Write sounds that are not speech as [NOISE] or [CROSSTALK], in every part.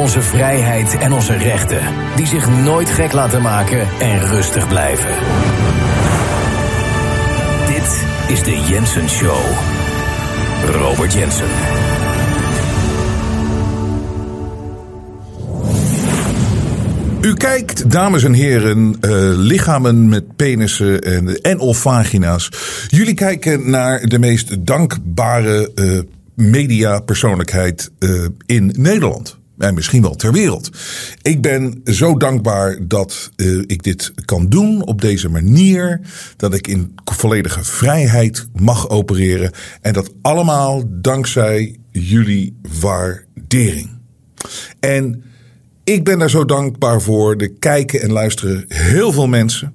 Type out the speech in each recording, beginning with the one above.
Onze vrijheid en onze rechten, die zich nooit gek laten maken en rustig blijven. Dit is de Jensen Show. Robert Jensen. U kijkt, dames en heren, uh, lichamen met penissen en, en of vagina's. Jullie kijken naar de meest dankbare uh, mediapersoonlijkheid uh, in Nederland. En misschien wel ter wereld. Ik ben zo dankbaar dat uh, ik dit kan doen op deze manier. Dat ik in volledige vrijheid mag opereren. En dat allemaal dankzij jullie waardering. En ik ben daar zo dankbaar voor. Er kijken en luisteren heel veel mensen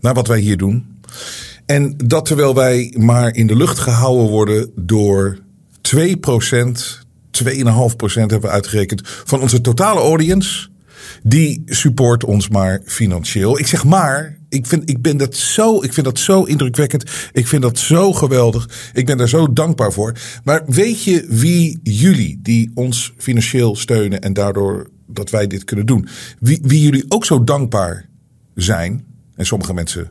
naar wat wij hier doen. En dat terwijl wij maar in de lucht gehouden worden door 2%, 2,5% hebben we uitgerekend van onze totale audience. Die support ons maar financieel. Ik zeg maar, ik vind, ik, ben dat zo, ik vind dat zo indrukwekkend. Ik vind dat zo geweldig. Ik ben daar zo dankbaar voor. Maar weet je wie jullie, die ons financieel steunen en daardoor dat wij dit kunnen doen, wie, wie jullie ook zo dankbaar zijn, en sommige mensen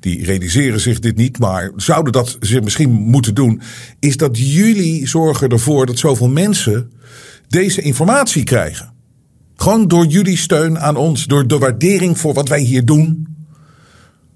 die realiseren zich dit niet, maar zouden dat zich misschien moeten doen, is dat jullie zorgen ervoor dat zoveel mensen deze informatie krijgen. Gewoon door jullie steun aan ons, door de waardering voor wat wij hier doen,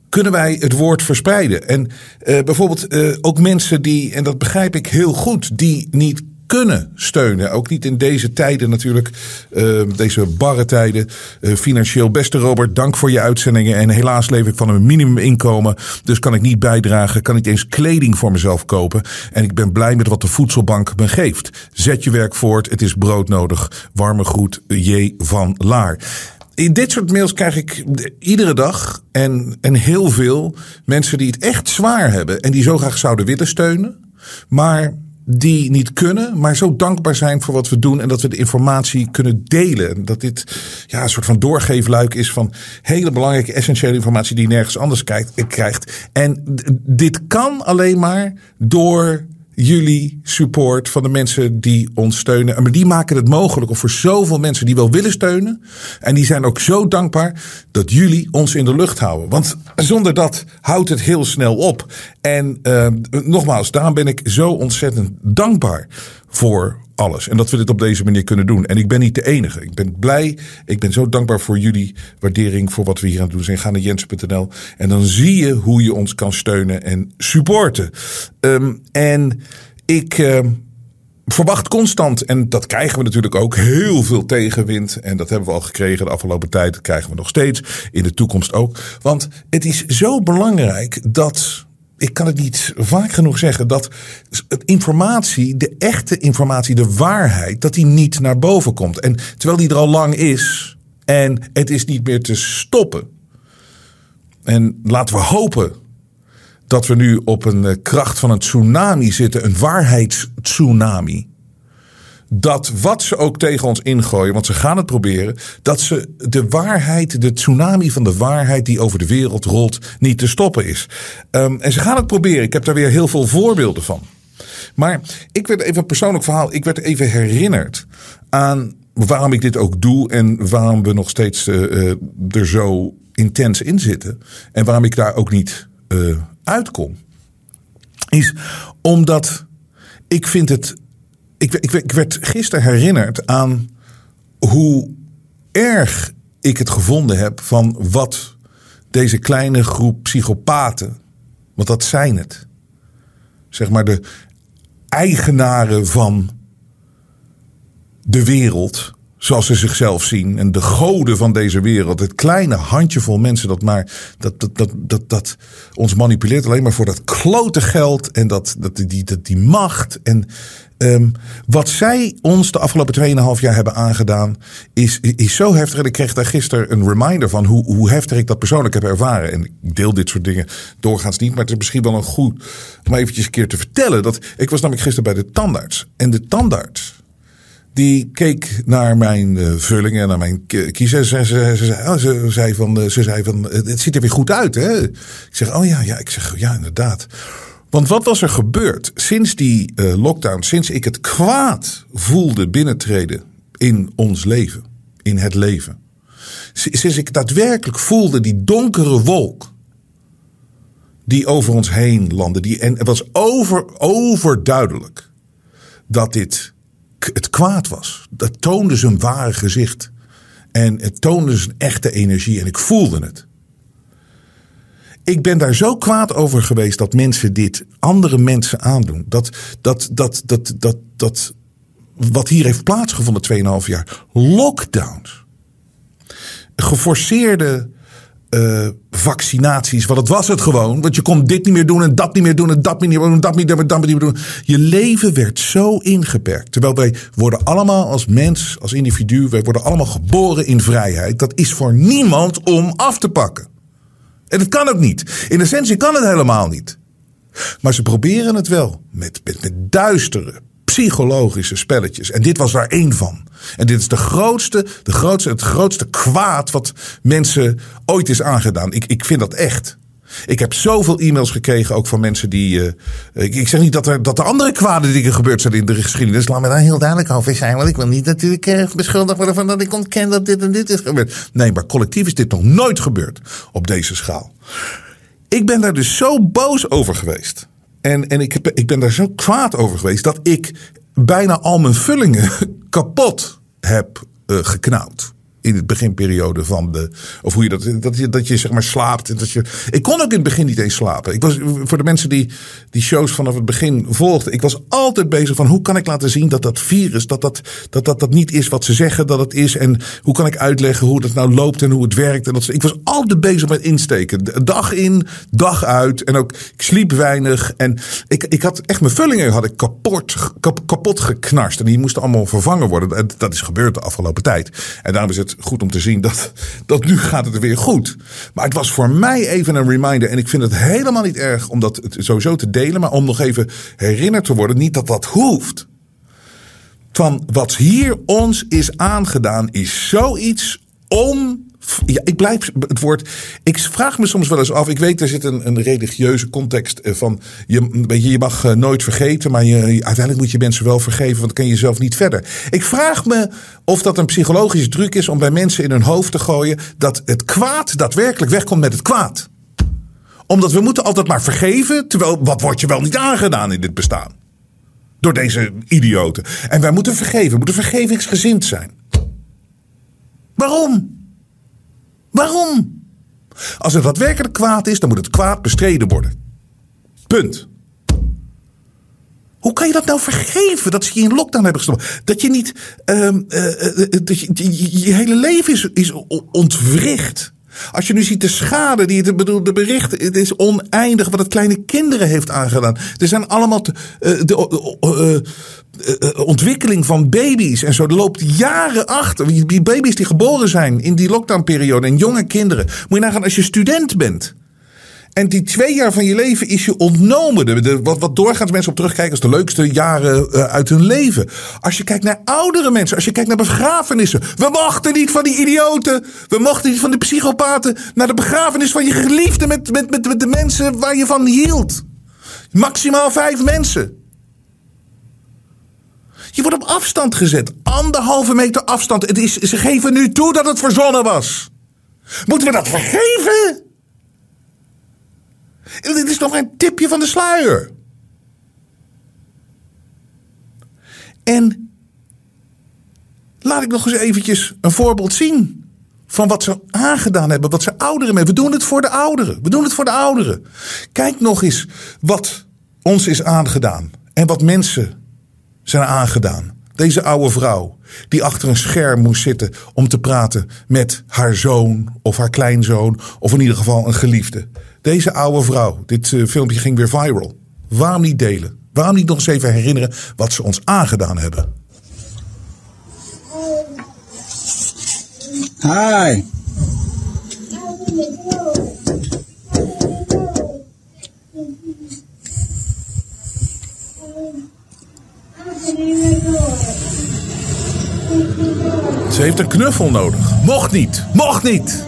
kunnen wij het woord verspreiden. En uh, bijvoorbeeld uh, ook mensen die, en dat begrijp ik heel goed, die niet kunnen steunen. Ook niet in deze tijden natuurlijk, uh, deze barre tijden. Uh, financieel beste Robert, dank voor je uitzendingen. En helaas leef ik van een minimuminkomen. Dus kan ik niet bijdragen, kan niet eens kleding voor mezelf kopen. En ik ben blij met wat de voedselbank me geeft. Zet je werk voort, het is broodnodig. Warme groet, J. van Laar. In dit soort mails krijg ik iedere dag en, en heel veel mensen die het echt zwaar hebben. En die zo graag zouden willen steunen. Maar die niet kunnen, maar zo dankbaar zijn voor wat we doen en dat we de informatie kunnen delen. Dat dit ja, een soort van doorgeefluik is van hele belangrijke, essentiële informatie die je nergens anders krijgt. En dit kan alleen maar door jullie support van de mensen die ons steunen. Maar die maken het mogelijk om voor zoveel mensen die wel willen steunen. En die zijn ook zo dankbaar dat jullie ons in de lucht houden. Want zonder dat houdt het heel snel op. En uh, nogmaals, daarom ben ik zo ontzettend dankbaar voor alles. En dat we dit op deze manier kunnen doen. En ik ben niet de enige. Ik ben blij. Ik ben zo dankbaar voor jullie waardering voor wat we hier aan het doen zijn. Ga naar jens.nl en dan zie je hoe je ons kan steunen en supporten. Um, en ik. Uh, verwacht constant, en dat krijgen we natuurlijk ook, heel veel tegenwind. En dat hebben we al gekregen de afgelopen tijd. Dat krijgen we nog steeds. In de toekomst ook. Want het is zo belangrijk dat ik kan het niet vaak genoeg zeggen dat informatie, de echte informatie, de waarheid, dat die niet naar boven komt. En terwijl die er al lang is en het is niet meer te stoppen. En laten we hopen dat we nu op een eh, kracht van een tsunami zitten, een waarheidstsunami dat wat ze ook tegen ons ingooien, want ze gaan het proberen, dat ze de waarheid, de tsunami van de waarheid die over de wereld rolt, niet te stoppen is. Um, en ze gaan het proberen. Ik heb daar weer heel veel voorbeelden van. Maar ik werd even een persoonlijk verhaal. Ik werd even herinnerd aan waarom ik dit ook doe en waarom we nog steeds uh, uh, er zo intens in zitten. En waarom ik daar ook niet uh, uitkom. Is omdat ik vind het ik, ik, werd gisteren herinnerd aan hoe erg ik het gevonden heb van wat deze kleine groep psychopaten, want dat zijn het, zeg maar de eigenaren van de wereld, zoals ze zichzelf zien. En de goden van deze wereld. Het kleine handjevol mensen dat maar dat, dat, dat, dat, dat ons manipuleert alleen maar voor dat klote geld en dat, dat, die, die macht. En um, wat zij ons de afgelopen 2,5 jaar hebben aangedaan, is, is zo heftig. En ik kreeg daar gisteren een reminder van hoe, hoe heftig ik dat persoonlijk heb ervaren. En ik deel dit soort dingen doorgaans niet, maar het is misschien wel een goed om eventjes een keer te vertellen. Dat, ik was namelijk gisteren bij de tandarts. En de tandarts die keek naar mijn uh, vullingen en naar mijn kiezen. Ze, ze, ze, oh, ze, zei van, ze zei van, het ziet er weer goed uit, hè? Ik zeg, oh ja, ja. Ik zeg, ja, inderdaad. Want wat was er gebeurd sinds die uh, lockdown, sinds ik het kwaad voelde binnentreden in ons leven, in het leven? Sinds ik daadwerkelijk voelde die donkere wolk die over ons heen landde. Die, en het was over, overduidelijk dat dit het kwaad was. Dat toonde zijn ware gezicht. En het toonde zijn echte energie. En ik voelde het. Ik ben daar zo kwaad over geweest dat mensen dit andere mensen aandoen. Dat, dat, dat, dat, dat, dat wat hier heeft plaatsgevonden 2,5 jaar. Lockdowns. Geforceerde uh, vaccinaties. Want het was het gewoon. Want je kon dit niet meer doen en dat niet meer doen en dat niet meer doen en dat niet meer, dat niet meer doen. Je leven werd zo ingeperkt. Terwijl wij worden allemaal als mens, als individu, wij worden allemaal geboren in vrijheid. Dat is voor niemand om af te pakken. En dat kan ook niet. In essentie kan het helemaal niet. Maar ze proberen het wel. Met, met, met duistere, psychologische spelletjes. En dit was daar één van. En dit is de grootste, de grootste, het grootste kwaad wat mensen ooit is aangedaan. Ik, ik vind dat echt. Ik heb zoveel e-mails gekregen, ook van mensen die. Uh, ik, zeg niet dat er, dat er andere kwade dingen gebeurd zijn in de geschiedenis. Laat me daar heel duidelijk over zijn. Want ik wil niet natuurlijk uh, beschuldigd worden van dat ik ontken dat dit en dit is gebeurd. Nee, maar collectief is dit nog nooit gebeurd op deze schaal. Ik ben daar dus zo boos over geweest. En, en ik, heb, ik ben daar zo kwaad over geweest dat ik bijna al mijn vullingen [LAUGHS] kapot heb uh, geknauwd in het beginperiode van de. Of hoe je dat. Dat je, dat je zeg maar slaapt. Dat je, ik kon ook in het begin niet eens slapen. Ik was voor de mensen die die shows vanaf het begin volgden. Ik was altijd bezig van hoe kan ik laten zien dat dat virus. Dat dat, dat, dat, dat niet is wat ze zeggen dat het is. En hoe kan ik uitleggen hoe dat nou loopt en hoe het werkt. En dat, ik was altijd bezig met insteken. Dag in, dag uit. En ook ik sliep weinig. En ik, ik had echt mijn vullingen had ik kapot, kapot geknarst. En die moesten allemaal vervangen worden. Dat is gebeurd de afgelopen tijd. En daarom is het goed om te zien dat, dat nu gaat het weer goed. Maar het was voor mij even een reminder. En ik vind het helemaal niet erg om dat sowieso te delen. Maar om nog even herinnerd te worden. Niet dat dat hoeft. Van wat hier ons is aangedaan is zoiets on ja, ik blijf het woord. Ik vraag me soms wel eens af. Ik weet, er zit een, een religieuze context eh, van. Je, je mag eh, nooit vergeten, maar je, uiteindelijk moet je mensen wel vergeven, want dan kan je jezelf niet verder. Ik vraag me of dat een psychologische druk is om bij mensen in hun hoofd te gooien dat het kwaad daadwerkelijk wegkomt met het kwaad. Omdat we moeten altijd maar vergeven, terwijl wat wordt je wel niet aangedaan in dit bestaan? Door deze idioten. En wij moeten vergeven, moeten vergevingsgezind zijn. Waarom? Waarom? Als het daadwerkelijk kwaad is, dan moet het kwaad bestreden worden. Punt. Hoe kan je dat nou vergeven dat ze je in lockdown hebben gestopt? Dat je niet. Uh, dat je, je, hele leven is, is ontwricht. Als je nu ziet de schade die het bedoel, de berichten, het is oneindig wat het kleine kinderen heeft aangedaan. Er zijn allemaal te, uh, de uh, ontwikkeling van baby's en zo. Loopt jaren achter. Die baby's die geboren zijn in die lockdownperiode en jonge kinderen. Moet je nagaan als je student bent. En die twee jaar van je leven is je ontnomen. De, wat, wat doorgaans mensen op terugkijken als de leukste jaren uh, uit hun leven. Als je kijkt naar oudere mensen, als je kijkt naar begrafenissen. We mochten niet van die idioten. We mochten niet van de psychopaten. Naar de begrafenis van je geliefde met, met, met, met de mensen waar je van hield. Maximaal vijf mensen. Je wordt op afstand gezet. Anderhalve meter afstand. Het is, ze geven nu toe dat het verzonnen was. Moeten we dat vergeven? Dit is nog een tipje van de sluier. En laat ik nog eens eventjes een voorbeeld zien van wat ze aangedaan hebben, wat ze ouderen mee. We doen het voor de ouderen. We doen het voor de ouderen. Kijk nog eens wat ons is aangedaan en wat mensen zijn aangedaan. Deze oude vrouw die achter een scherm moest zitten om te praten met haar zoon of haar kleinzoon of in ieder geval een geliefde. Deze oude vrouw, dit uh, filmpje ging weer viral. Waarom niet delen? Waarom niet nog eens even herinneren wat ze ons aangedaan hebben? Hi. Ze heeft een knuffel nodig. Mocht niet. Mocht niet.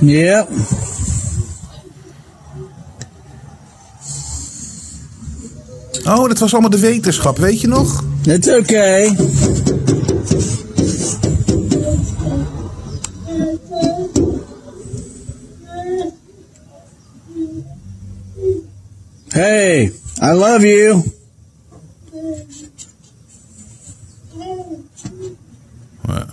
Ja. Oh, dat was allemaal de wetenschap, weet je nog? It's okay. Hey, I love you. Ja.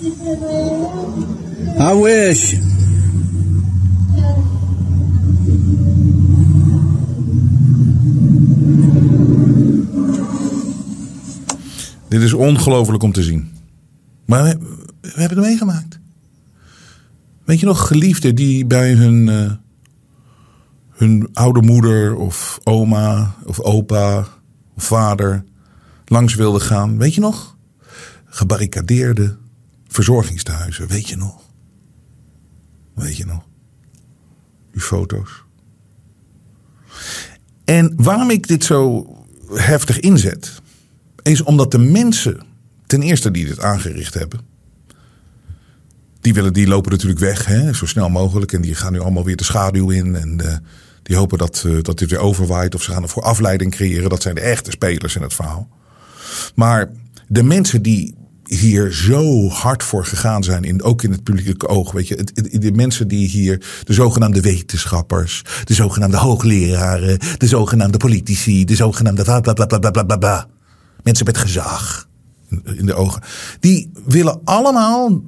I wish. Dit is ongelooflijk om te zien. Maar we, hebben het meegemaakt. Weet je nog, geliefden die bij hun, eh, hun oude moeder of oma of opa of vader langs wilden gaan. Weet je nog? Gebarricadeerde verzorgingstehuizen. Weet je nog? Weet je nog? Die foto's. En waarom ik dit zo heftig inzet, is omdat de mensen, ten eerste die dit aangericht hebben, die, willen, die lopen natuurlijk weg, hè, zo snel mogelijk. En die gaan nu allemaal weer de schaduw in. En eh, die hopen dat, eh, dat dit weer overwaait. Of ze gaan ervoor afleiding creëren. Dat zijn de echte spelers in het verhaal. Maar de mensen die hier zo hard voor gegaan zijn, in, ook in het publieke oog. Weet je, de mensen die hier, de zogenaamde wetenschappers, de zogenaamde hoogleraren, de zogenaamde politici, de zogenaamde bla bla bla bla bla bla. Mensen met gezag in- de ogen. Die willen allemaal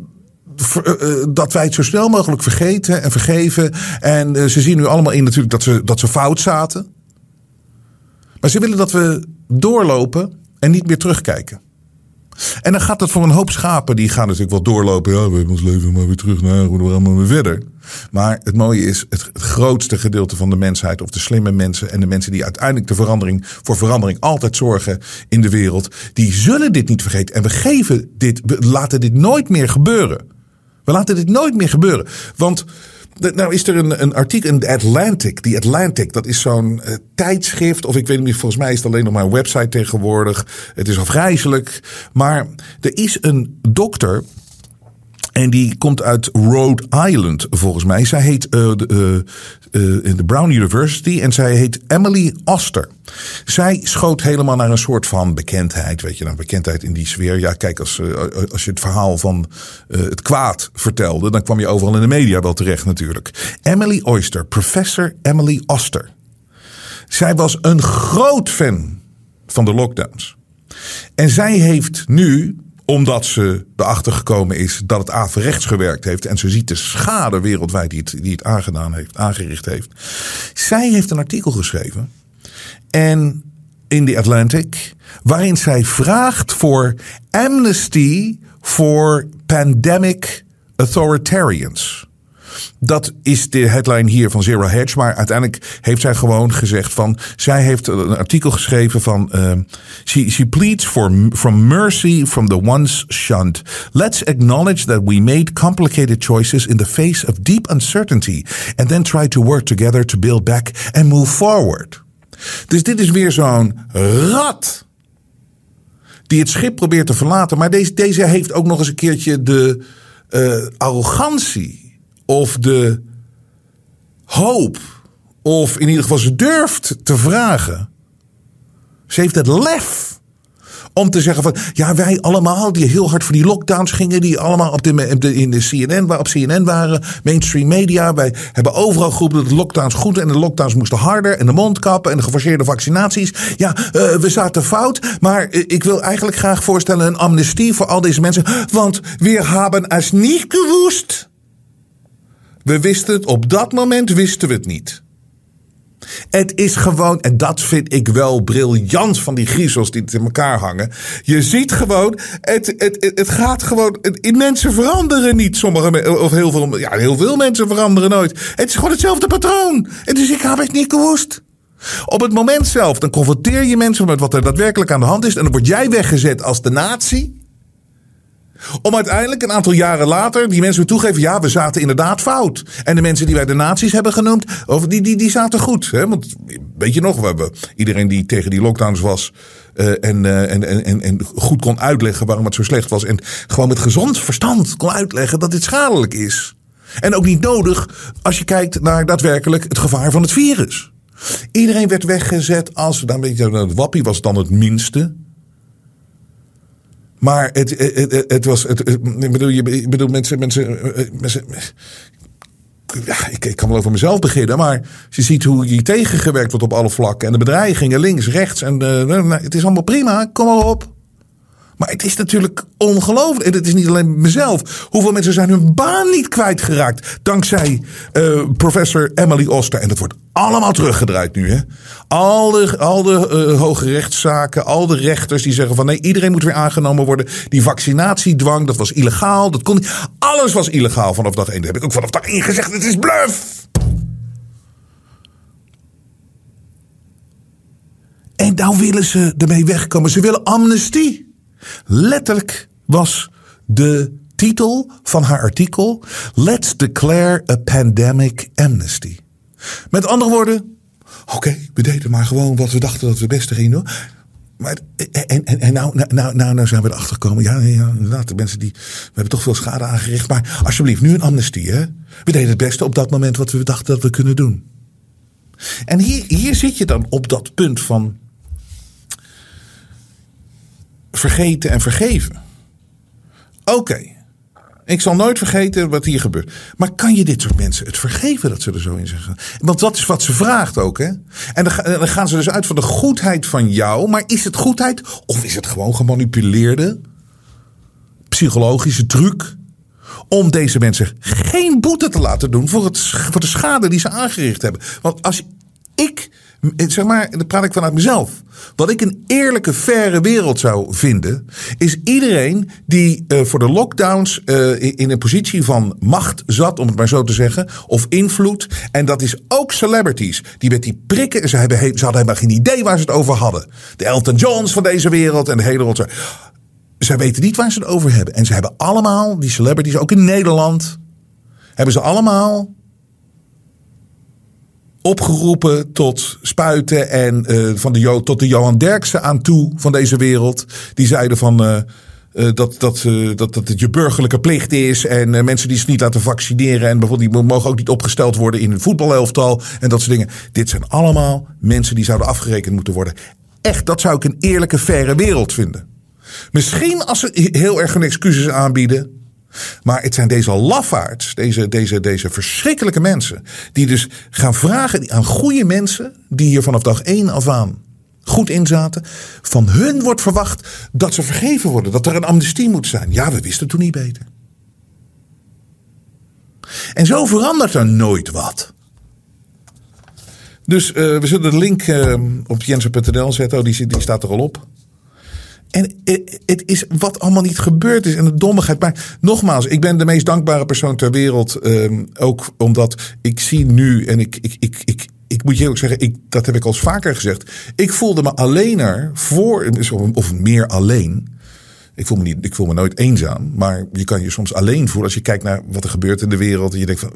eh, eh, dat wij het zo snel mogelijk vergeten en vergeven. En eh, ze zien nu allemaal in natuurlijk dat ze, dat ze fout zaten. Maar ze willen dat we doorlopen en niet meer terugkijken. En dan gaat het voor een hoop schapen, die gaan natuurlijk wel doorlopen. Ja, we hebben ons leven maar weer terug naar, hoe we allemaal weer verder. Maar het mooie is, het, grootste gedeelte van de mensheid, of de slimme mensen en de mensen die uiteindelijk de verandering, voor verandering altijd zorgen in de wereld, die zullen dit niet vergeten. En we geven dit, we laten dit nooit meer gebeuren. We laten dit nooit meer gebeuren. Want nou is er een, een artikel in The Atlantic. Die Atlantic, dat is zo'n eh, tijdschrift. Of ik weet niet, volgens mij is het alleen nog maar een website tegenwoordig. Het is afgrijzelijk. Maar er is een dokter. En die komt uit Rhode Island, volgens mij. Zij heet eh, de, eh, in de Brown University en zij heet Emily Oster. Zij schoot helemaal naar een soort van bekendheid, weet je, nou, bekendheid in die sfeer. Ja, kijk, als, eh, als je het verhaal van eh, het kwaad vertelde, dan kwam je overal in de media wel terecht natuurlijk. Emily Oyster, professor Emily Oster. Zij was een groot fan van de lockdowns. En zij heeft nu, omdat ze erachter gekomen is dat het averechts gewerkt heeft. en ze ziet de schade wereldwijd die het, die het aangedaan heeft, aangericht heeft. Zij heeft een artikel geschreven. En in The Atlantic. waarin zij vraagt voor amnesty voor pandemic authoritarians. Dat is de headline hier van Zero Hedge. Maar uiteindelijk heeft zij gewoon gezegd van... Zij heeft een artikel geschreven van... Uh, she, pleads for, from mercy from the ones shunned. Let's acknowledge that we made complicated choices... in the face of deep uncertainty. And then try to work together to build back and move forward. Dus dit is weer zo'n rat... die het schip probeert te verlaten. Maar deze, deze heeft ook nog eens een keertje de uh, arrogantie of de hoop, of in ieder geval ze durft te vragen. Ze heeft het lef om te zeggen van, ja wij allemaal die heel hard voor die lockdowns gingen, die allemaal op de, in de CNN, op CNN waren, mainstream media, wij hebben overal geroepen dat de lockdowns goed en de lockdowns moesten harder en de mondkappen en de geforceerde vaccinaties. Ja, uh, we zaten fout, maar ik wil eigenlijk graag voorstellen een amnestie voor al deze mensen, want we hebben es niet gewoest. We wisten het, op dat moment wisten we het niet. Het is gewoon, en dat vind ik wel briljant van die griezels die in elkaar hangen. Je ziet gewoon, het, het, het gaat gewoon, het, mensen veranderen niet. Sommige, of heel veel, ja, heel veel mensen veranderen nooit. Het is gewoon hetzelfde patroon. En dus ik heb het niet gewoest. Op het moment zelf, dan confronteer je mensen met wat er daadwerkelijk aan de hand is. En dan word jij weggezet als de natie. Om uiteindelijk een aantal jaren later die mensen weer toegeven: ja, we zaten inderdaad fout. En de mensen die wij de nazi's hebben genoemd, over die, die, die zaten goed. Hè? Want weet je nog, we hebben iedereen die tegen die lockdowns was. Uh, en, uh, en, en, en goed kon uitleggen waarom het zo slecht was. En gewoon met gezond verstand kon uitleggen dat dit schadelijk is. En ook niet nodig als je kijkt naar daadwerkelijk het gevaar van het virus. Iedereen werd weggezet als, dan weet je, het wappie was dan het minste. Maar het, het, het, het was, het, ik bedoel, je, bedoel mensen, mensen, mensen ja, ik, ik kan wel over mezelf beginnen, maar je ziet hoe je tegengewerkt wordt op alle vlakken en de bedreigingen links, rechts en uh, het is allemaal prima, kom maar op. Maar het is natuurlijk ongelooflijk. En het is niet alleen mezelf. Hoeveel mensen zijn hun baan niet kwijtgeraakt. Dankzij uh, professor Emily Oster. En dat wordt allemaal teruggedraaid nu. Hè? Al de, al de uh, hoge rechtszaken. Al de rechters die zeggen van nee, iedereen moet weer aangenomen worden. Die vaccinatiedwang, dat was illegaal. Dat kon niet. Alles was illegaal vanaf dag 1. Dat heb ik ook vanaf dag 1 gezegd. Het is bluff. En nou willen ze ermee wegkomen. Ze willen amnestie. Letterlijk was de titel van haar artikel: Let's declare a pandemic amnesty. Met andere woorden, oké, we deden maar gewoon wat we dachten dat we het beste gingen doen. Maar, en, en, en nou, nou, nou, nou zijn we erachter gekomen. Ja, ja, inderdaad, de mensen die. We hebben toch veel schade aangericht. Maar alsjeblieft, nu een amnestie, hè? We deden het beste op dat moment wat we dachten dat we kunnen doen. En hier, hier zit je dan op dat punt van vergeten en vergeven. Oké. Ik zal nooit vergeten wat hier gebeurt. Maar kan je dit soort mensen het vergeven dat ze er zo in zeggen? Want dat is wat ze vraagt ook. Hè? En dan gaan ze dus uit van de goedheid van jou. Maar is het goedheid of is het gewoon gemanipuleerde psychologische truc? Om deze mensen geen boete te laten doen voor, het, voor de schade die ze aangericht hebben. Want als ik zeg maar, dan praat ik vanuit mezelf. Wat ik een eerlijke, faire wereld zou vinden, is iedereen die uh, voor de lockdowns uh, in een positie van macht zat, om het maar zo te zeggen, of invloed. En dat is ook celebrities. Die met die prikken, ze, hebben, ze hadden helemaal geen idee waar ze het over hadden. De Elton Johns van deze wereld en de hele wereld. Zij weten niet waar ze het over hebben. En ze hebben allemaal, die celebrities, ook in Nederland, hebben ze allemaal opgeroepen tot spuiten en uh, van de, tot de Johan Derksen aan toe van deze wereld. Die zeiden van uh, uh, dat, dat, dat, dat het je burgerlijke plicht is en mensen die zich niet laten vaccineren en bijvoorbeeld die mogen ook niet opgesteld worden in een voetbalelftal en dat soort dingen. Dit zijn allemaal mensen die zouden afgerekend moeten worden. Echt, dat zou ik een eerlijke, faire wereld vinden. Misschien als ze heel erg hun excuses aanbieden. Maar het zijn deze lafaards, deze, deze, deze verschrikkelijke mensen, die dus gaan vragen aan goede mensen, die hier vanaf dag één af aan goed inzaten. Van hun wordt verwacht dat ze vergeven worden, dat er een amnestie moet zijn. Ja, we wisten toen niet beter. En zo verandert er nooit wat. Dus uh, we zullen de link uh, op jensen.nl zetten. Oh, die, die staat er al op. En het is wat allemaal niet gebeurd is en de dommigheid. Maar nogmaals, ik ben de meest dankbare persoon ter wereld. Um, ook omdat ik zie nu, en ik, ik, ik, ik, ik moet je ook zeggen, ik, dat heb ik al eens vaker gezegd. Ik voelde me alleener voor, of meer alleen. Ik voel, me niet, ik voel me nooit eenzaam. Maar je kan je soms alleen voelen als je kijkt naar wat er gebeurt in de wereld. En je denkt van,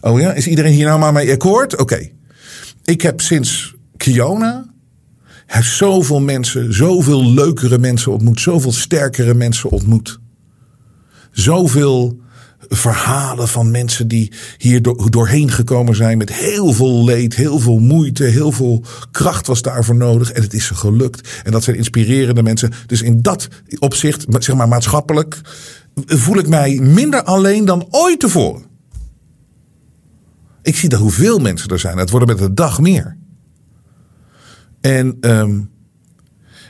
oh ja, is iedereen hier nou maar mee akkoord? Oké. Ik heb sinds Kiona heeft zoveel mensen, zoveel leukere mensen ontmoet, zoveel sterkere mensen ontmoet. Zoveel verhalen van mensen die hier doorheen gekomen zijn met heel veel leed, heel veel moeite, heel veel kracht was daarvoor nodig en het is ze gelukt. En dat zijn inspirerende mensen. Dus in dat opzicht, zeg maar maatschappelijk, voel ik mij minder alleen dan ooit tevoren. Ik zie dat hoeveel mensen er zijn. Het worden met de dag meer. En, um,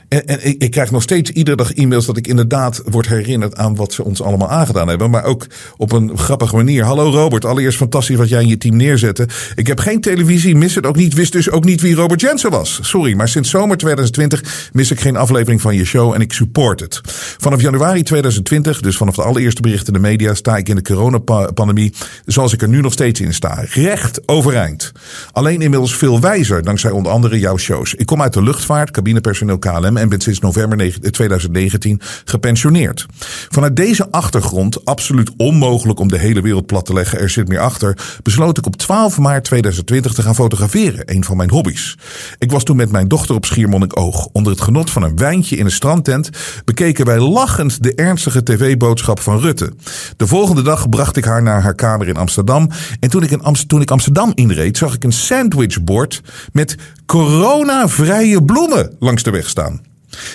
en, ik, ik, krijg nog steeds iedere dag e-mails dat ik inderdaad word herinnerd aan wat ze ons allemaal aangedaan hebben. Maar ook op een grappige manier. Hallo Robert, allereerst fantastisch wat jij in je team neerzette. Ik heb geen televisie, mis het ook niet, wist dus ook niet wie Robert Jensen was. Sorry, maar sinds zomer 2020 mis ik geen aflevering van je show en ik support het. Vanaf januari 2020, dus vanaf de allereerste berichten in de media, sta ik in de coronapandemie zoals ik er nu nog steeds in sta. Recht overeind. Alleen inmiddels veel wijzer, dankzij onder andere jouw shows. Ik kom uit de luchtvaart, cabinepersoneel KLM En ben sinds november 2019 gepensioneerd. Vanuit deze achtergrond, absoluut onmogelijk om de hele wereld plat te leggen, er zit meer achter, besloot ik op 12 maart 2020 te gaan fotograferen, een van mijn hobby's. Ik was toen met mijn dochter op Schiermonnikoog. Onder het genot van een wijntje in een strandtent bekeken wij lachend de ernstige tv-boodschap van Rutte. De volgende dag bracht ik haar naar haar kamer in Amsterdam. En toen ik, in Amst toen ik Amsterdam inreed, zag ik een sandwichbord met coronavrije bloemen langs de weg staan.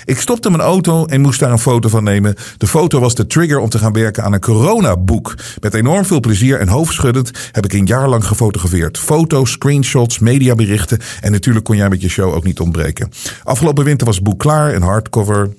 Ik stopte mijn auto en moest daar een foto van nemen. De foto was de trigger om te gaan werken aan een coronaboek. Met enorm veel plezier en hoofdschuddend heb ik een jaar lang gefotografeerd. Foto's, screenshots, mediaberichten en natuurlijk kon jij met je show ook niet ontbreken. Afgelopen winter was het boek klaar, een hardcover,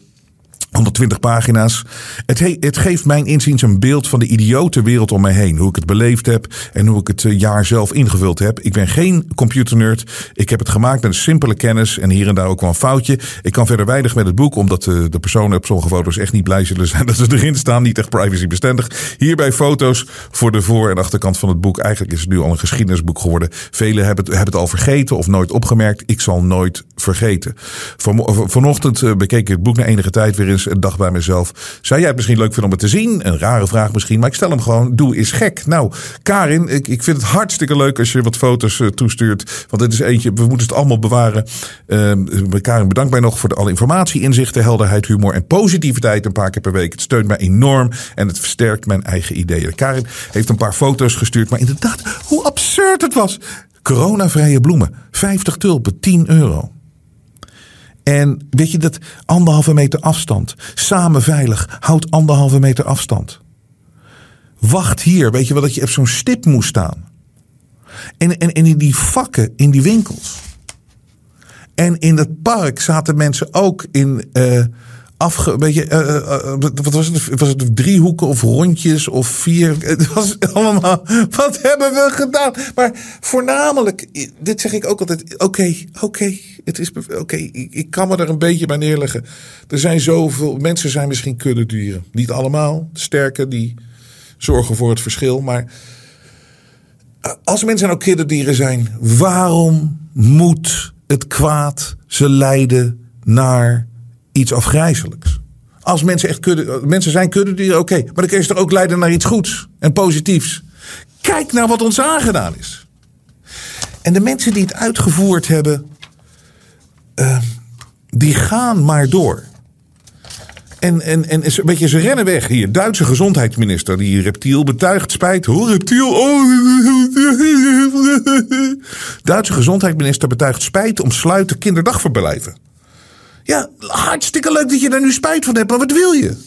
120 pagina's. Het, he het, geeft mijn inziens een beeld van de idiote wereld om mij heen. Hoe ik het beleefd heb en hoe ik het eh, jaar zelf ingevuld heb. Ik ben geen computernerd. Ik heb het gemaakt met een simpele kennis en hier en daar ook wel een foutje. Ik kan verder weinig met het boek, omdat de, de personen op sommige foto's echt niet blij zullen zijn [LAUGHS] dat ze erin staan. Niet echt privacybestendig. Hierbij foto's voor de voor- en achterkant van het boek. Eigenlijk is het nu al een geschiedenisboek geworden. Velen hebben het, hebben het al vergeten of nooit opgemerkt. Ik zal nooit vergeten. Van, vanochtend eh, bekeek ik het boek na enige tijd weer eens een dag bij mezelf. Zou jij het misschien leuk vinden om het te zien? Een rare vraag misschien, maar ik stel hem gewoon. Doe is gek. Nou, Karin, ik, ik vind het hartstikke leuk als je wat foto's uh, toestuurt. Want het is eentje, we moeten het allemaal bewaren. Uh, Karin, bedankt mij nog voor de alle informatie, inzichten, helderheid, humor en positiviteit een paar keer per week. Het steunt mij enorm en het versterkt mijn eigen ideeën. Karin heeft een paar foto's gestuurd, maar inderdaad, hoe absurd het was. Coronavrije bloemen, 50 tulpen, 10 euro. En weet je dat anderhalve meter afstand. Samen veilig. Houd anderhalve meter afstand. Wacht hier. Weet je wel dat je op zo'n stip moest staan. En, en, in die vakken, in die winkels. En in het park zaten mensen ook in. Uh, afge. Weet je, uh, uh, wat was het? Was het driehoeken of rondjes of vier? [LAUGHS] Het was allemaal. Wat hebben we gedaan? Maar voornamelijk, dit zeg ik ook altijd. Oké, oké. Het is oké. Ik, ik, kan me er een beetje bij neerleggen. Er zijn zoveel. Mensen zijn misschien kuddedieren. Niet allemaal. Sterke die zorgen voor het verschil. Maar als mensen ook kuddedieren zijn, waarom moet het kwaad ze leiden naar iets afgrijzelijks. Als mensen echt kudde, mensen zijn kuddedieren, oké. Maar dan kun je ze toch ook leiden naar iets goeds en positiefs. Kijk naar wat ons aangedaan is. En de mensen die het uitgevoerd hebben, uh, die gaan maar door. En, en, en weet je, ze rennen weg hier. Duitse gezondheidsminister, die reptiel betuigt spijt. Oh, reptiel. Oh. Duitse gezondheidsminister betuigt spijt om sluiten kinderdagverblijven. Ja, hartstikke leuk dat je daar nu spijt van hebt, maar wat wil je?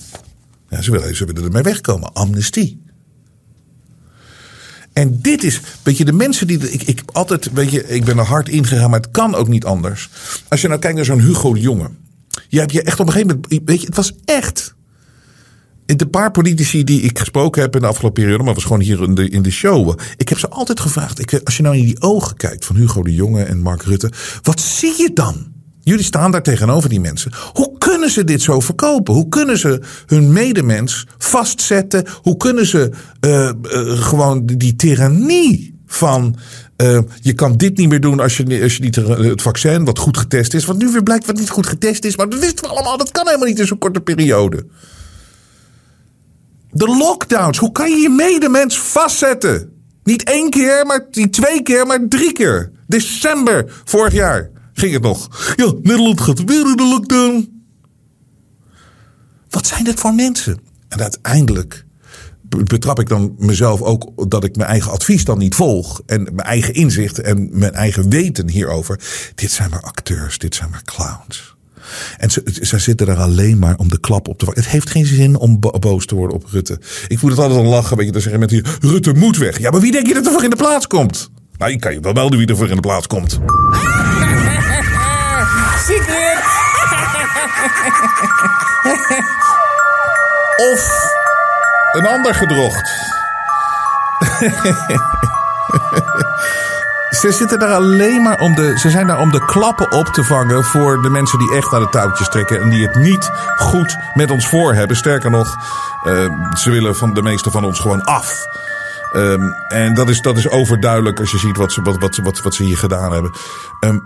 Ja, ze willen, ze willen ermee wegkomen. Amnestie. En dit is, weet je, de mensen die. Ik, ik altijd, weet je, ik ben er hard ingegaan, maar het kan ook niet anders. Als je nou kijkt naar zo'n Hugo de Jonge. Je hebt je echt op een gegeven moment. Weet je, het was echt. De paar politici die ik gesproken heb in de afgelopen periode, maar was gewoon hier in de, in de show. Ik heb ze altijd gevraagd. Ik, als je nou in die ogen kijkt van Hugo de Jonge en Mark Rutte, wat zie je dan? Jullie staan daar tegenover die mensen. Hoe kunnen ze dit zo verkopen? Hoe kunnen ze hun medemens vastzetten? Hoe kunnen ze uh, uh, gewoon die tirannie van. Uh, je kan dit niet meer doen als je, als je niet het vaccin, wat goed getest is. Want nu weer blijkt wat niet goed getest is. Maar dat wisten we allemaal. Dat kan helemaal niet in zo'n korte periode. De lockdowns. Hoe kan je je medemens vastzetten? Niet één keer, maar niet twee keer, maar drie keer. December vorig jaar ging het nog. Ja, Nederland gaat weer in de lockdown. Wat zijn dit voor mensen? En uiteindelijk betrap ik dan mezelf ook dat ik mijn eigen advies dan niet volg. En mijn eigen inzicht en mijn eigen weten hierover. Dit zijn maar acteurs, dit zijn maar clowns. En ze, zitten er alleen maar om de klap op te. Het heeft geen zin om boos te worden op Rutte. Ik voel het altijd al lachen. Weet je, dan zeggen mensen hier: Rutte moet weg. Ja, maar wie denk je dat er voor in de plaats komt? Nou, ik kan je wel melden wie er voor in de plaats komt. [LAUGHS] Secret! [LAUGHS] of een ander gedrocht. [LAUGHS] ze zitten daar alleen maar om de. Ze zijn daar om de klappen op te vangen voor de mensen die echt naar de touwtjes trekken. En die het niet goed met ons voor hebben. Sterker nog, uh, ze willen van de meeste van ons gewoon af. Um, en dat is, dat is overduidelijk als je ziet wat ze, wat, wat, wat, wat ze hier gedaan hebben. Um,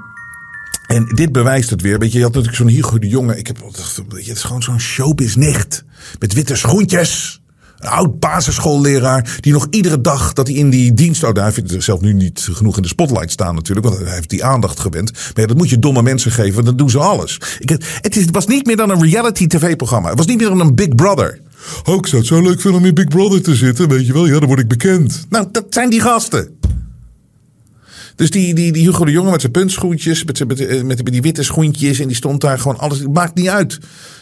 En dit bewijst het weer. Weet je, had natuurlijk zo'n Hugo de Jonge. Ik heb, het is gewoon zo'n showbiz-nicht. Met witte schoentjes. Een oud basisschoolleraar. Die nog iedere dag dat hij in die dienst. Oh, vindt zelf nu niet genoeg in de spotlight staan natuurlijk. Want hij heeft die aandacht gewend. Maar dat moet je domme mensen geven. Dan doen ze alles. Ik, het, het was niet meer dan een reality tv-programma. Het was niet meer dan een Big Brother. Oh, ik zou het zo leuk vinden om in Big Brother te zitten. Weet je wel, ja, dan word ik bekend. Nou, dat zijn die gasten. Dus die, die, die Hugo de Jonge met zijn puntschoentjes, met, zijn, met, met, met die witte schoentjes. En die stond daar gewoon alles. Het maakt niet uit.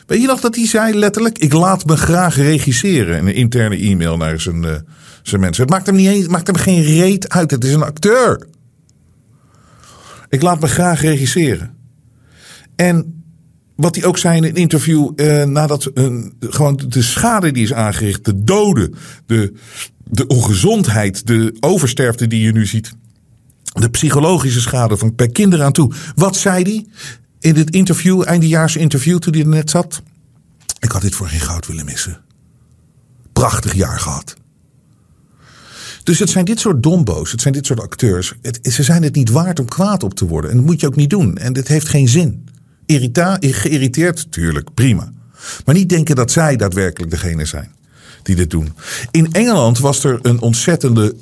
Weet je nog dat hij zei letterlijk: Ik laat me graag regisseren. Een interne e-mail naar zijn, uh, zijn mensen. Het maakt hem, niet eens, maakt hem geen reet uit. Het is een acteur. Ik laat me graag regisseren. En wat hij ook zei in een interview, uh, nadat uh, gewoon de schade die is aangericht, de doden, de, de ongezondheid, de oversterfte die je nu ziet, de psychologische schade van per kinderen aan toe. Wat zei hij in het interview, eindejaars interview toen hij er net zat? Ik had dit voor geen goud willen missen. Prachtig jaar gehad. Dus het zijn dit soort dombo's, het zijn dit soort acteurs. Het, ze zijn het niet waard om kwaad op te worden. En dat moet je ook niet doen. En dit heeft geen zin. Irrita geïrriteerd, tuurlijk, prima. Maar niet denken dat zij daadwerkelijk degene zijn die dit doen. In Engeland was er een ontzettende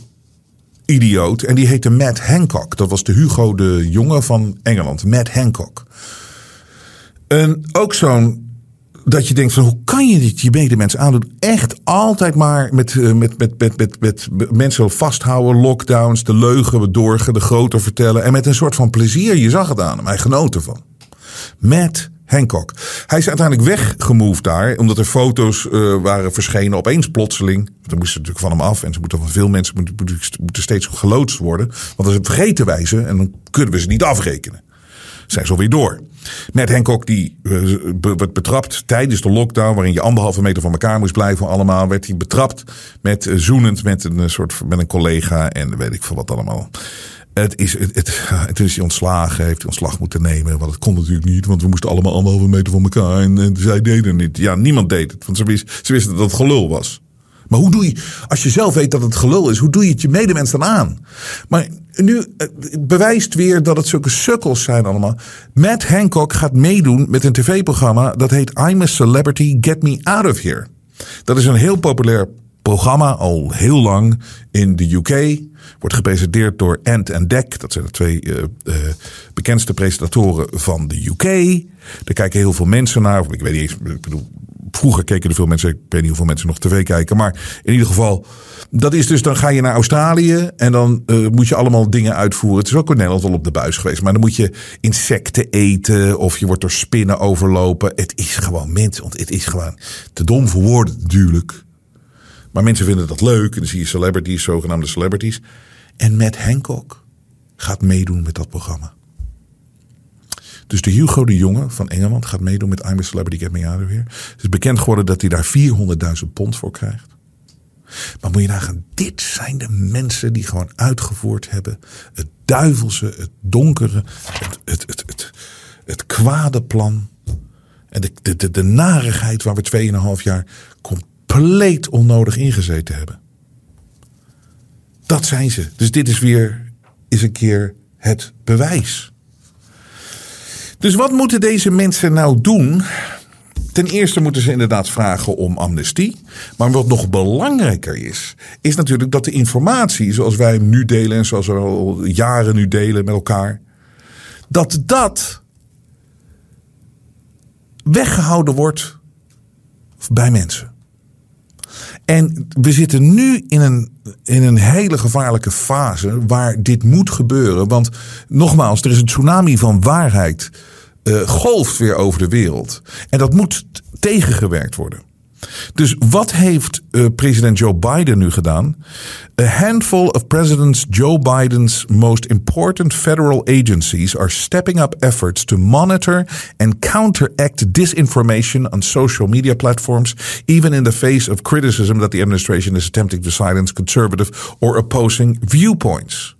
idioot en die heette Matt Hancock. Dat was de Hugo de Jonge van Engeland, Matt Hancock. En ook zo'n dat je denkt van hoe kan je dit je medemens aandoen? Echt altijd maar met, met, met, met, met, met mensen vasthouden, lockdowns, de leugen doorgen, de groter vertellen. En met een soort van plezier, je zag het aan hem, hij genoot ervan. Matt Hancock. Hij is uiteindelijk weggemoved daar, omdat er foto's uh, waren verschenen opeens plotseling. Dan moesten natuurlijk van hem af en ze moeten van veel mensen moeten, steeds geloodst worden. Want als ze vergeten wij ze en dan kunnen we ze niet afrekenen. Zijn ze alweer door. Matt Hancock die uh, werd betrapt tijdens de lockdown, waarin je anderhalve meter van elkaar moest blijven allemaal, werd hij betrapt met uh, zoenend met een soort met een collega en weet ik veel wat allemaal. Het is, het, het, het is ontslagen, heeft ontslag moeten nemen. Want het kon natuurlijk niet, want we moesten allemaal anderhalve meter van elkaar. En, zij deden het niet. Ja, niemand deed het, want ze, ze wisten dat het gelul was. Maar hoe doe je, als je zelf weet dat het gelul is, hoe doe je het je medemens dan aan? Maar nu bewijst weer dat het zulke sukkels zijn allemaal. Matt Hancock gaat meedoen met een tv-programma dat heet I'm a Celebrity, Get Me Out of Here. Dat is een heel populair programma al heel lang in de UK. Wordt gepresenteerd door Ant en Dek. Dat zijn de twee uh, uh, bekendste presentatoren van de UK. Daar kijken heel veel mensen naar. Ik weet niet eens, ik bedoel, vroeger keken er veel mensen. Ik weet niet hoeveel mensen nog tv kijken. Maar in ieder geval, dat is dus dan ga je naar Australië. En dan uh, moet je allemaal dingen uitvoeren. Het is ook in Nederland al op de buis geweest. Maar dan moet je insecten eten. Of je wordt door spinnen overlopen. Het is gewoon mensen. Want het is gewoon te dom voor woorden natuurlijk. Maar mensen vinden dat leuk. En dan zie je celebrities, zogenaamde celebrities. En Matt Hancock gaat meedoen met dat programma. Dus de Hugo de Jonge van Engeland gaat meedoen met I'm a Celebrity Get Me Out of Here. Het is bekend geworden dat hij daar 400.000 pond voor krijgt. Maar moet je nagaan, dit zijn de mensen die gewoon uitgevoerd hebben. Het duivelse, het donkere, het, het, het, het, kwade plan. En de, de, de, de narigheid waar we 2,5 jaar compleet onnodig ingezeten hebben. Dat zijn ze. Dus dit is weer eens een keer het bewijs. Dus wat moeten deze mensen nou doen? Ten eerste moeten ze inderdaad vragen om amnestie. Maar wat nog belangrijker is, is natuurlijk dat de informatie zoals wij hem nu delen en zoals we al jaren nu delen met elkaar, dat dat weggehouden wordt bij mensen. En we zitten nu in een, in een hele gevaarlijke fase waar dit moet gebeuren. Want nogmaals, er is een tsunami van waarheid. Uh, golft weer over de wereld. En dat moet tegengewerkt worden. Dus wat heeft uh, president Joe Biden nu gedaan? A handful of President Joe Biden's most important federal agencies are stepping up efforts to monitor and counteract disinformation on social media platforms, even in the face of criticism that the administration is attempting to silence conservative or opposing viewpoints.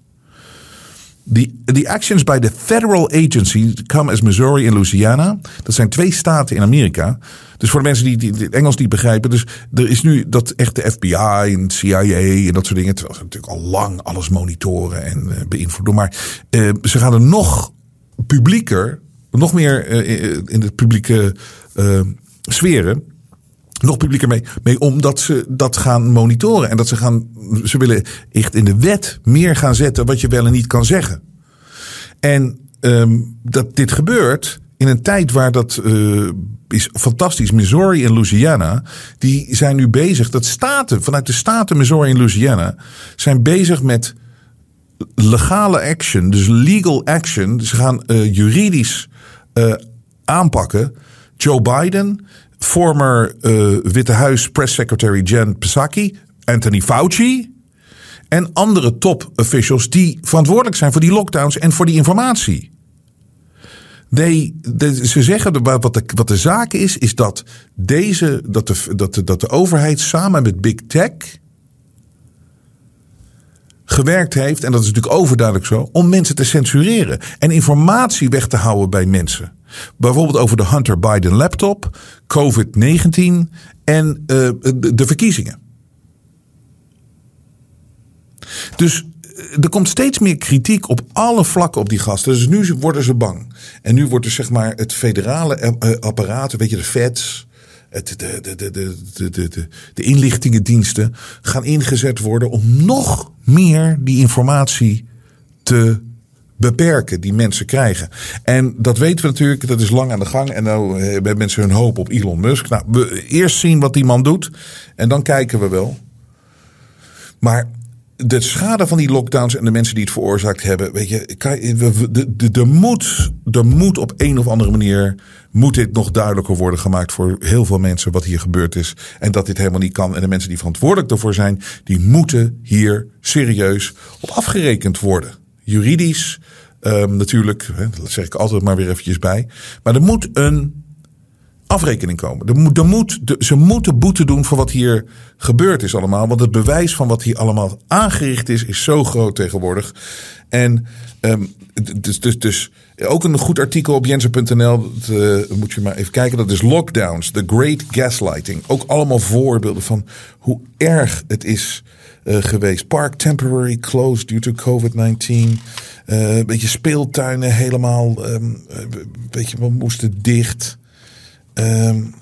The, the actions by the federal agencies come as Missouri en Louisiana. Dat zijn twee staten in Amerika. Dus voor de mensen die, die, die Engels niet begrijpen. Dus er is nu dat echt de FBI en CIA en dat soort dingen. Terwijl ze natuurlijk al lang alles monitoren en uh, beïnvloeden. Maar uh, ze gaan er nog publieker, nog meer uh, in de publieke sferen, nog publieker mee, mee om dat ze dat gaan monitoren. En dat ze gaan, ze willen echt in de wet meer gaan zetten wat je wel en niet kan zeggen. En um, dat dit gebeurt in een tijd waar dat uh, is fantastisch. Missouri en Louisiana, die zijn nu bezig. Dat staten, vanuit de staten Missouri en Louisiana, zijn bezig met legale action, dus legal action. Ze gaan uh, juridisch uh, aanpakken. Joe Biden, former uh, Witte Huis press secretary Jen Psaki, Anthony Fauci en andere top officials die verantwoordelijk zijn voor die lockdowns en voor die informatie. Nee, ze zeggen wat de, wat de zaak is, is dat deze, dat de, dat, de, dat de overheid samen met Big Tech gewerkt heeft, en dat is natuurlijk overduidelijk zo, om mensen te censureren en informatie weg te houden bij mensen. Bijvoorbeeld over de Hunter Biden laptop, COVID-19 en uh, de, verkiezingen. Dus er komt steeds meer kritiek op alle vlakken op die gasten. Dus nu worden ze bang. En nu wordt er zeg maar het federale eh, eh, apparaat, weet je, de feds, de, de, de, de, de, de, de inlichtingendiensten gaan ingezet worden om nog meer die informatie te beperken die mensen krijgen. En dat weten we natuurlijk, dat is lang aan de gang. En nou eh, hebben mensen hun hoop op Elon Musk. Nou, we eerst zien wat die man doet en dan kijken we wel. Maar de schade van die lockdowns en de mensen die het veroorzaakt hebben. Weet je, de, moet, de moet op een of andere manier. Moet dit nog duidelijker worden gemaakt voor heel veel mensen wat hier gebeurd is. En dat dit helemaal niet kan. En de mensen die verantwoordelijk daarvoor zijn, die moeten hier serieus op afgerekend worden. Juridisch, um, natuurlijk, dat zeg ik altijd maar weer eventjes bij. Maar er moet een afrekening komen. Er moet, er moet, ze moeten boete doen voor wat hier gebeurd is allemaal. Want het bewijs van wat hier allemaal aangericht is, is zo groot tegenwoordig. En um, dus, dus, dus ook een goed artikel op jensen.nl. Uh, moet je maar even kijken. Dat is Lockdowns, The Great Gaslighting. Ook allemaal voorbeelden van hoe erg het is uh, geweest. Park temporary closed due to COVID-19. Uh, een beetje speeltuinen helemaal. Um, een beetje, we moesten dicht. Um,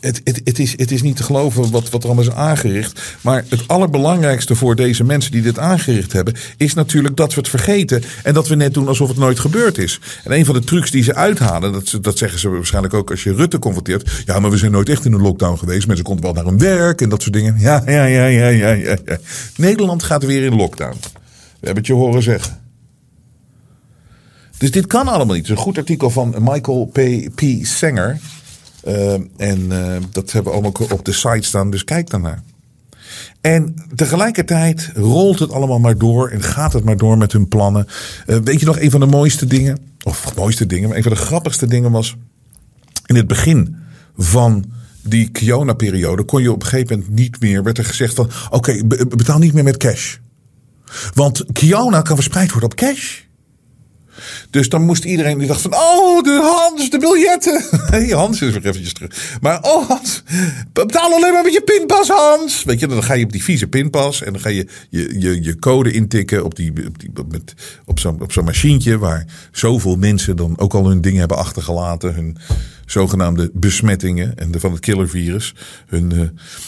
het, het, het, is, het is niet te geloven wat, wat er allemaal is aangericht. Maar het allerbelangrijkste voor deze mensen die dit aangericht hebben, is natuurlijk dat we het vergeten. En dat we net doen alsof het nooit gebeurd is. En een van de trucs die ze uithalen, dat, dat zeggen ze waarschijnlijk ook als je Rutte confronteert. Ja, maar we zijn nooit echt in een lockdown geweest. Mensen konden wel naar hun werk en dat soort dingen. Ja, ja, ja, ja, ja, ja. Nederland gaat weer in lockdown. We hebben het je horen zeggen. Dus dit kan allemaal niet. Het is een goed artikel van Michael P. P. Sanger. Uh, en uh, dat hebben we allemaal op de site staan, dus kijk daarnaar. En tegelijkertijd rolt het allemaal maar door en gaat het maar door met hun plannen. Uh, weet je nog, een van de mooiste dingen, of mooiste dingen, maar een van de grappigste dingen was in het begin van die Kiona-periode kon je op een gegeven moment niet meer, werd er gezegd van oké, betaal niet meer met cash. Want Kiona kan verspreid worden op cash. Dus dan moest iedereen die dacht van, oh, de Hans, de biljetten. [LAUGHS] hey, Hans is weer eventjes terug. Maar, oh betaal alleen maar met je pinpas, Hans. Weet je, dan ga je op die vieze pinpas en dan ga je je, je, je code intikken op, die, op, die, op zo'n op zo'n machientje waar zoveel mensen dan ook al hun dingen hebben achtergelaten. Hun zogenaamde besmettingen en de, van het killervirus. Hun, uh,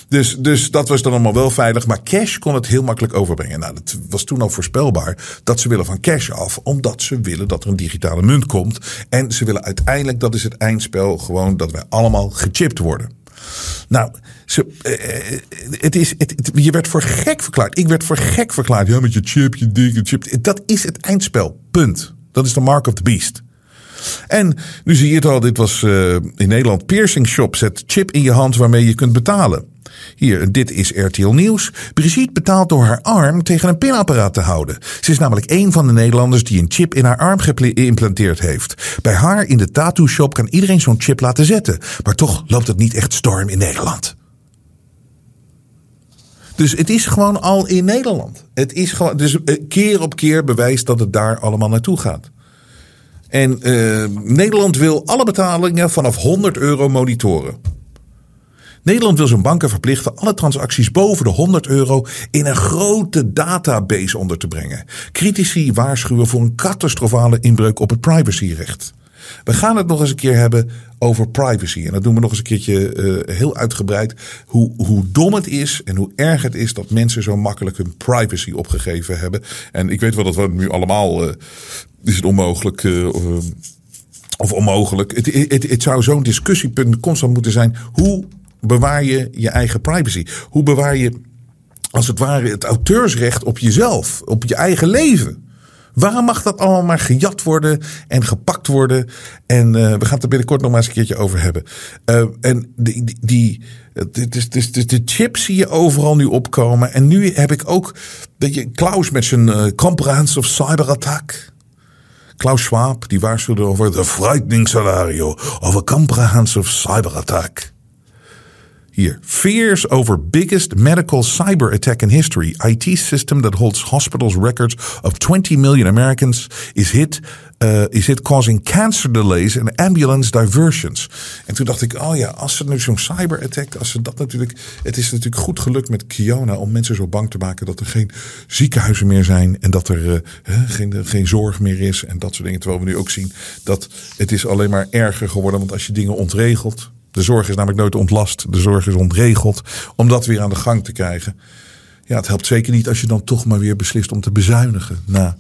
dus, dus dat was dan allemaal wel veilig. Maar cash kon het heel makkelijk overbrengen. Nou, dat was toen al voorspelbaar dat ze willen van cash af. Omdat ze willen dat er een digitale munt komt. En ze willen uiteindelijk, dat is het eindspel, gewoon dat wij allemaal gechipt worden. Nou, ze, het is, het, het, je werd voor gek verklaard. Ik werd voor gek verklaard. Ja, met je chip, je dikke chip. Dat is het eindspel. Punt. Dat is de mark of the beast. En nu zie je het al, dit was uh, in Nederland. Piercing Shop zet chip in je hand waarmee je kunt betalen. Hier, dit is RTL Nieuws. Brigitte betaalt door haar arm tegen een pinapparaat te houden. Ze is namelijk een van de Nederlanders die een chip in haar arm geïmplanteerd heeft. Bij haar in de tattoo shop kan iedereen zo'n chip laten zetten. Maar toch loopt het niet echt storm in Nederland. Dus het is gewoon al in Nederland. Het is gewoon, dus keer op keer bewijst dat het daar allemaal naartoe gaat. En uh, Nederland wil alle betalingen vanaf 100 euro monitoren. Nederland wil zijn banken verplichten alle transacties boven de 100 euro in een grote database onder te brengen. Critici waarschuwen voor een catastrofale inbreuk op het privacyrecht. We gaan het nog eens een keer hebben over privacy. En dat doen we nog eens een keertje uh, heel uitgebreid. Hoe, hoe dom het is en hoe erg het is dat mensen zo makkelijk hun privacy opgegeven hebben. En ik weet wel dat we nu allemaal. Uh, is het onmogelijk. Uh, of onmogelijk. Het, het, het zou zo'n discussiepunt constant moeten zijn. Hoe bewaar je je eigen privacy? Hoe bewaar je als het ware het auteursrecht op jezelf, op je eigen leven? Waarom mag dat allemaal maar gejat worden en gepakt worden? En uh, we gaan het er binnenkort nog maar eens een keertje over hebben. En die, die, de, chips zie je overal nu opkomen. En nu heb ik ook, dat je, Klaus met zijn uh, comprehensive cyberattack. Klaus Schwab, die waarschuwde over de frightening scenario of a comprehensive cyberattack. Hier. Fears over biggest medical cyber attack in history. IT system that holds hospitals records of 20 million Americans is hit, uh, is hit causing cancer delays and ambulance diversions. En toen dacht ik, oh ja, als ze nu zo'n cyber attack, als ze dat natuurlijk, het is natuurlijk goed gelukt met Kiona om mensen zo bang te maken dat er geen ziekenhuizen meer zijn en dat er uh, geen, geen zorg meer is en dat soort dingen. Terwijl we nu ook zien dat het is alleen maar erger geworden, want als je dingen ontregelt, de zorg is namelijk nooit ontlast. De zorg is ontregeld. Om dat weer aan de gang te krijgen. Ja, het helpt zeker niet als je dan toch maar weer beslist om te bezuinigen. Na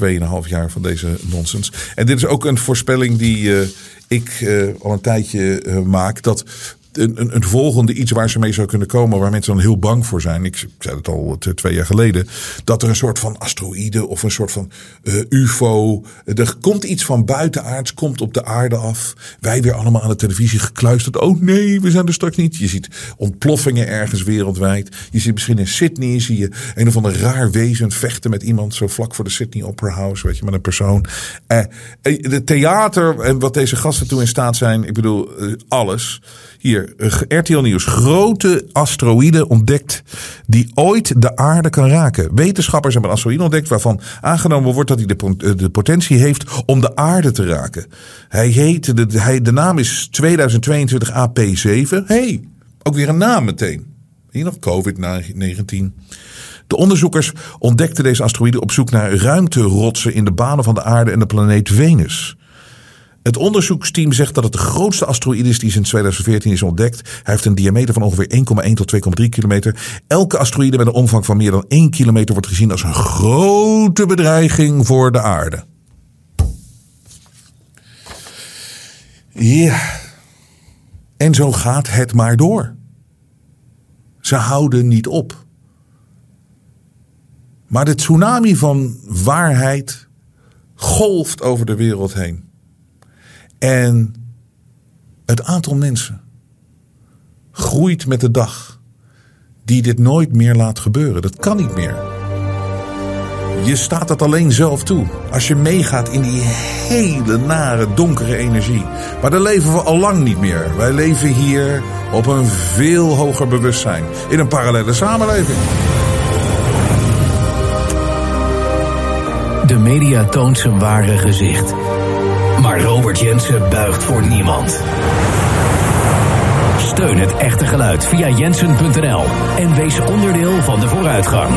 2,5 jaar van deze nonsens. En dit is ook een voorspelling die uh, ik uh, al een tijdje uh, maak. Dat een, een, een, volgende iets waar ze mee zou kunnen komen, waar mensen dan heel bang voor zijn. Ik zei het al twee jaar geleden. Dat er een soort van asteroïde of een soort van uh, UFO. Er komt iets van buitenaards, komt op de aarde af. Wij weer allemaal aan de televisie gekluisterd. Oh nee, we zijn er straks niet. Je ziet ontploffingen ergens wereldwijd. Je ziet misschien in Sydney, zie je een of ander raar wezen vechten met iemand zo vlak voor de Sydney Opera House, weet je, met een persoon. Uh, de theater en wat deze gasten toe in staat zijn, ik bedoel, alles. Hier, RTL Nieuws. Grote asteroïde ontdekt die ooit de aarde kan raken. Wetenschappers hebben een asteroïde ontdekt waarvan aangenomen wordt dat hij de, de potentie heeft om de aarde te raken. Hij heet, de, hij, de naam is 2022 AP7. hey, ook weer een naam meteen. Hier nog COVID-19. De onderzoekers ontdekten deze asteroïde op zoek naar ruimterotsen in de banen van de aarde en de planeet Venus. Het onderzoeksteam zegt dat het de grootste asteroïde is die sinds 2014 is ontdekt. Hij heeft een diameter van ongeveer 1,1 tot 2,3 kilometer. Elke asteroïde met een omvang van meer dan 1 kilometer wordt gezien als een grote bedreiging voor de aarde. Ja. En zo gaat het maar door. Ze houden niet op. Maar de tsunami van waarheid golft over de wereld heen. En het aantal mensen groeit met de dag die dit nooit meer laat gebeuren. Dat kan niet meer. Je staat het alleen zelf toe. Als je meegaat in die hele nare, donkere energie. Maar daar leven we al lang niet meer. Wij leven hier op een veel hoger bewustzijn. In een parallele samenleving. De media toont zijn ware gezicht. Maar Robert Jensen buigt voor niemand. Steun het echte geluid via jensen.nl en wees onderdeel van de vooruitgang.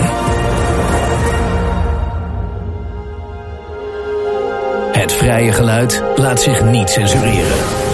Het vrije geluid laat zich niet censureren.